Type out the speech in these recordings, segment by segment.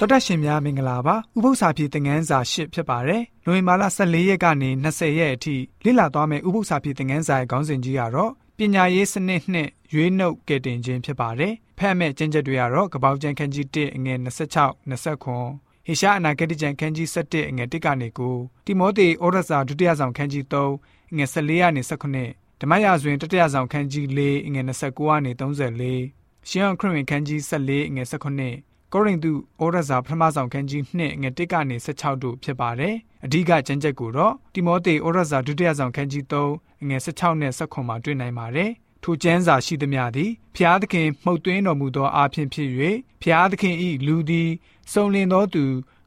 တော်တက်ရှင်များမင်္ဂလာပါဥပု္ပ္ပစာပြေသင်ငန်းစာ၈ဖြစ်ပါတယ်လွန်မာလာ14ရက်ကနေ20ရက်အထိလေ့လာသွားမယ့်ဥပု္ပ္ပစာပြေသင်ငန်းစာရဲ့ခေါင်းစဉ်ကြီးကတော့ပညာရေးစနစ်နှင့်ရွေးနှုတ်ကယ်တင်ခြင်းဖြစ်ပါတယ်ဖတ်မဲ့ကျင့်ချက်တွေကတော့ကပောက်ကျန်ခန်းကြီး1အငယ်26 29ဟေရှာအနာဂတိကျမ်းခန်းကြီး7အငယ်1ကနေ9တိမောသေဩရစာဒုတိယဆောင်ခန်းကြီး3အငယ်14ကနေ19ဓမ္မရာဇဝင်တတိယဆောင်ခန်းကြီး4အငယ်29ကနေ34ရှင်းအောင်ခရစ်ဝင်ခန်းကြီး14အငယ်19 ကောရိန္သုဩရစာပထမဆောင်ခန်းကြီး2ငွေ1ကနေ16တို့ဖြစ်ပါတယ်။အဓိကကျမ်းချက်ကိုတော့တိမောသေဩရစာဒုတိယဆောင်ခန်းကြီး3ငွေ16နဲ့19မှာတွေ့နိုင်ပါတယ်။ထိုကျမ်းစာရှိသမျှသည်ဖျားသခင်မှုတ်သွင်းတော်မူသောအားဖြင့်ဖြစ်၍ဖျားသခင်ဤလူသည်စုံလင်သောသူ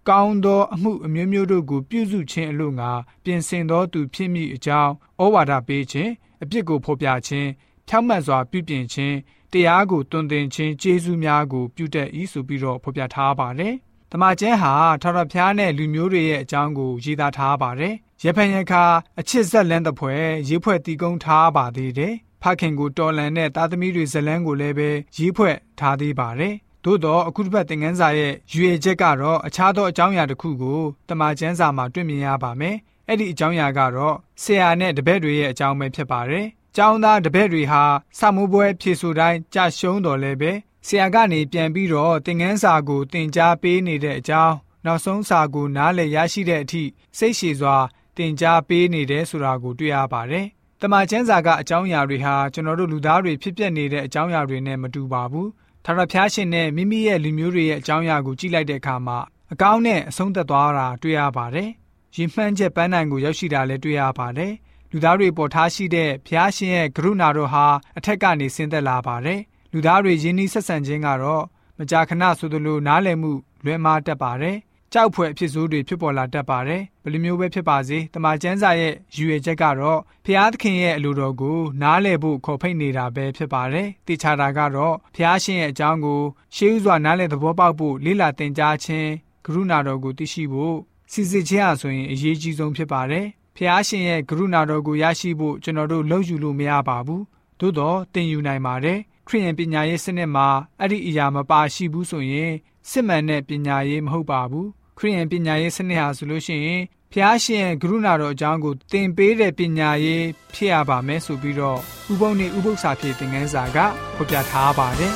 ကောင်းသောအမှုအမျိုးမျိုးတို့ကိုပြုစုခြင်းအလို့ငါပြင်ဆင်သောသူဖြစ်မိအကြောင်းဩဝါဒပေးခြင်းအပြစ်ကိုဖော်ပြခြင်းဖြောင့်မတ်စွာပြုပြင်ခြင်း တရားကိုတွင်တင်ခြင်းကျေးဇူးများကိုပြုတတ်၏ဆိုပြီးတော့ဖော်ပြထားပါတယ်။တမန်ကျမ်းဟာထာဝရဘုရားနဲ့လူမျိုးတွေရဲ့အကြောင်းကိုရေးသားထားပါတယ်။ရဖန်ရခါအချစ်ဆက်လန်းတဲ့ဖွဲ့ရေးဖွဲ့တီးကုန်းထားပါသေးတယ်။ဖခင်ကိုတော်လန်တဲ့သားသမီးတွေဇလန်းကိုလည်းပဲရေးဖွဲ့ထားသေးပါတယ်။သို့တော့အခုတစ်ပတ်သင်ခန်းစာရဲ့ရွေချက်ကတော့အခြားသောအကြောင်းအရာတစ်ခုကိုတမန်ကျမ်းစာမှာတွေ့မြင်ရပါမယ်။အဲ့ဒီအကြောင်းအရာကတော့ဆရာနဲ့တပည့်တွေရဲ့အကြောင်းပဲဖြစ်ပါတယ်။ ကျောင်းသားတပည့်တွေဟာစာမိုးပွဲဖြေဆိုတိုင်းကြရှုံးတော်လဲပဲဆရာကနေပြန်ပြီးတော့သင်ခန်းစာကိုသင်ကြားပေးနေတဲ့အကြောင်းနောက်ဆုံးစာကိုနားလည်ရရှိတဲ့အထိစိတ်ရှည်စွာသင်ကြားပေးနေတယ်ဆိုတာကိုတွေ့ရပါတယ်။တမန်ကျမ်းစာကအကြောင်းအရာတွေဟာကျွန်တော်တို့လူသားတွေဖြစ်ပျက်နေတဲ့အကြောင်းအရာတွေနဲ့မတူပါဘူး။ထာဝရဘုရားရှင်နဲ့မိမိရဲ့လူမျိုးတွေရဲ့အကြောင်းအရာကိုကြည့်လိုက်တဲ့အခါမှာအကောင်းနဲ့အဆုံးသက်သွားတာတွေ့ရပါတယ်။ရင်မှန်းချက်ပန်းနိုင်ကိုရောက်ရှိတာလည်းတွေ့ရပါတယ်။ လူသားတွေပေါ်ထားရှိတဲ့ဘုရားရှင်ရဲ့ကရုဏာတော်ဟာအထက်ကနေဆင်းသက်လာပါတယ်။လူသားတွေယဉ်ဤဆက်ဆံခြင်းကတော့မကြာခဏဆိုသလိုနားလည်မှုလွဲမှားတတ်ပါတယ်။ကြောက်ဖွယ်အဖြစ်ဆိုးတွေဖြစ်ပေါ်လာတတ်ပါတယ်။ဘယ်လိုမျိုးပဲဖြစ်ပါစေတမန်ကျမ်းစာရဲ့ရည်ရွယ်ချက်ကတော့ဘုရားသခင်ရဲ့အလိုတော်ကိုနားလည်ဖို့ခေါ်ဖိတ်နေတာပဲဖြစ်ပါတယ်။တိချာတာကတော့ဘုရားရှင်ရဲ့အကြောင်းကိုရှေးဥစွာနားလည်သဘောပေါက်ဖို့လေ့လာသင်ကြားခြင်းကရုဏာတော်ကိုသိရှိဖို့စီစစ်ခြင်းအဆိုရင်အရေးကြီးဆုံးဖြစ်ပါတယ်။ ဖျားရှင်ရဲ့ကရုဏာတော်ကိုရရှိဖို့ကျွန်တော်တို့လှုပ်ယူလို့မရပါဘူးသို့တော့သင်ယူနိုင်ပါတယ်ခရိယန်ပညာရေးစနစ်မှာအဲ့ဒီအရာမပါရှိဘူးဆိုရင်စစ်မှန်တဲ့ပညာရေးမဟုတ်ပါဘူးခရိယန်ပညာရေးစနစ်ဟာဆိုလို့ရှိရင်ဖျားရှင်ရဲ့ကရုဏာတော်အကြောင်းကိုသင်ပေးတဲ့ပညာရေးဖြစ်ရပါမယ်ဆိုပြီးတော့ဥပုံနေဥပု္ပ္ပစာဖြစ်တဲ့ငန်းစာကဖော်ပြထားပါတယ်